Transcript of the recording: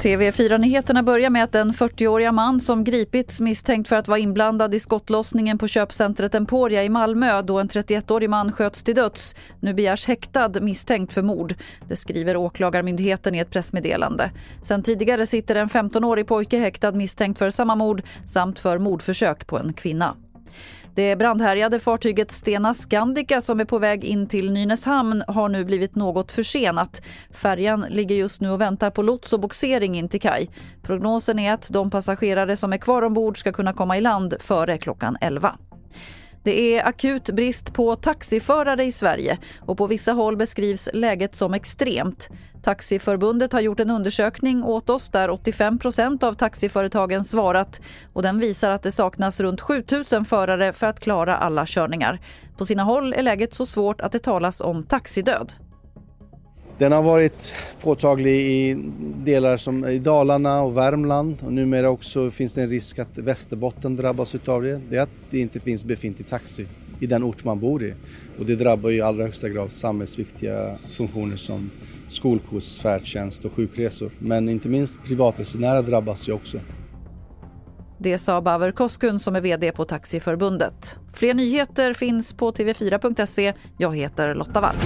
TV4-nyheterna börjar med att den 40-åriga man som gripits misstänkt för att vara inblandad i skottlossningen på köpcentret Emporia i Malmö då en 31-årig man sköts till döds nu begärs häktad misstänkt för mord. Det skriver Åklagarmyndigheten i ett pressmeddelande. Sen tidigare sitter en 15-årig pojke häktad misstänkt för samma mord samt för mordförsök på en kvinna. Det brandhärjade fartyget Stena Scandica som är på väg in till Nynäshamn har nu blivit något försenat. Färjan ligger just nu och väntar på lots och boxering in till kaj. Prognosen är att de passagerare som är kvar ombord ska kunna komma i land före klockan 11. Det är akut brist på taxiförare i Sverige och på vissa håll beskrivs läget som extremt. Taxiförbundet har gjort en undersökning åt oss där 85% av taxiföretagen svarat och den visar att det saknas runt 7 000 förare för att klara alla körningar. På sina håll är läget så svårt att det talas om taxidöd. Den har varit påtaglig i delar som i Dalarna och Värmland och numera också finns det en risk att Västerbotten drabbas utav det. Det är att det inte finns befintlig taxi i den ort man bor i och det drabbar i allra högsta grad samhällsviktiga funktioner som skolskjuts, färdtjänst och sjukresor. Men inte minst privatresenärer drabbas ju också. Det sa Baver Koskun som är vd på Taxiförbundet. Fler nyheter finns på tv4.se. Jag heter Lotta Wall.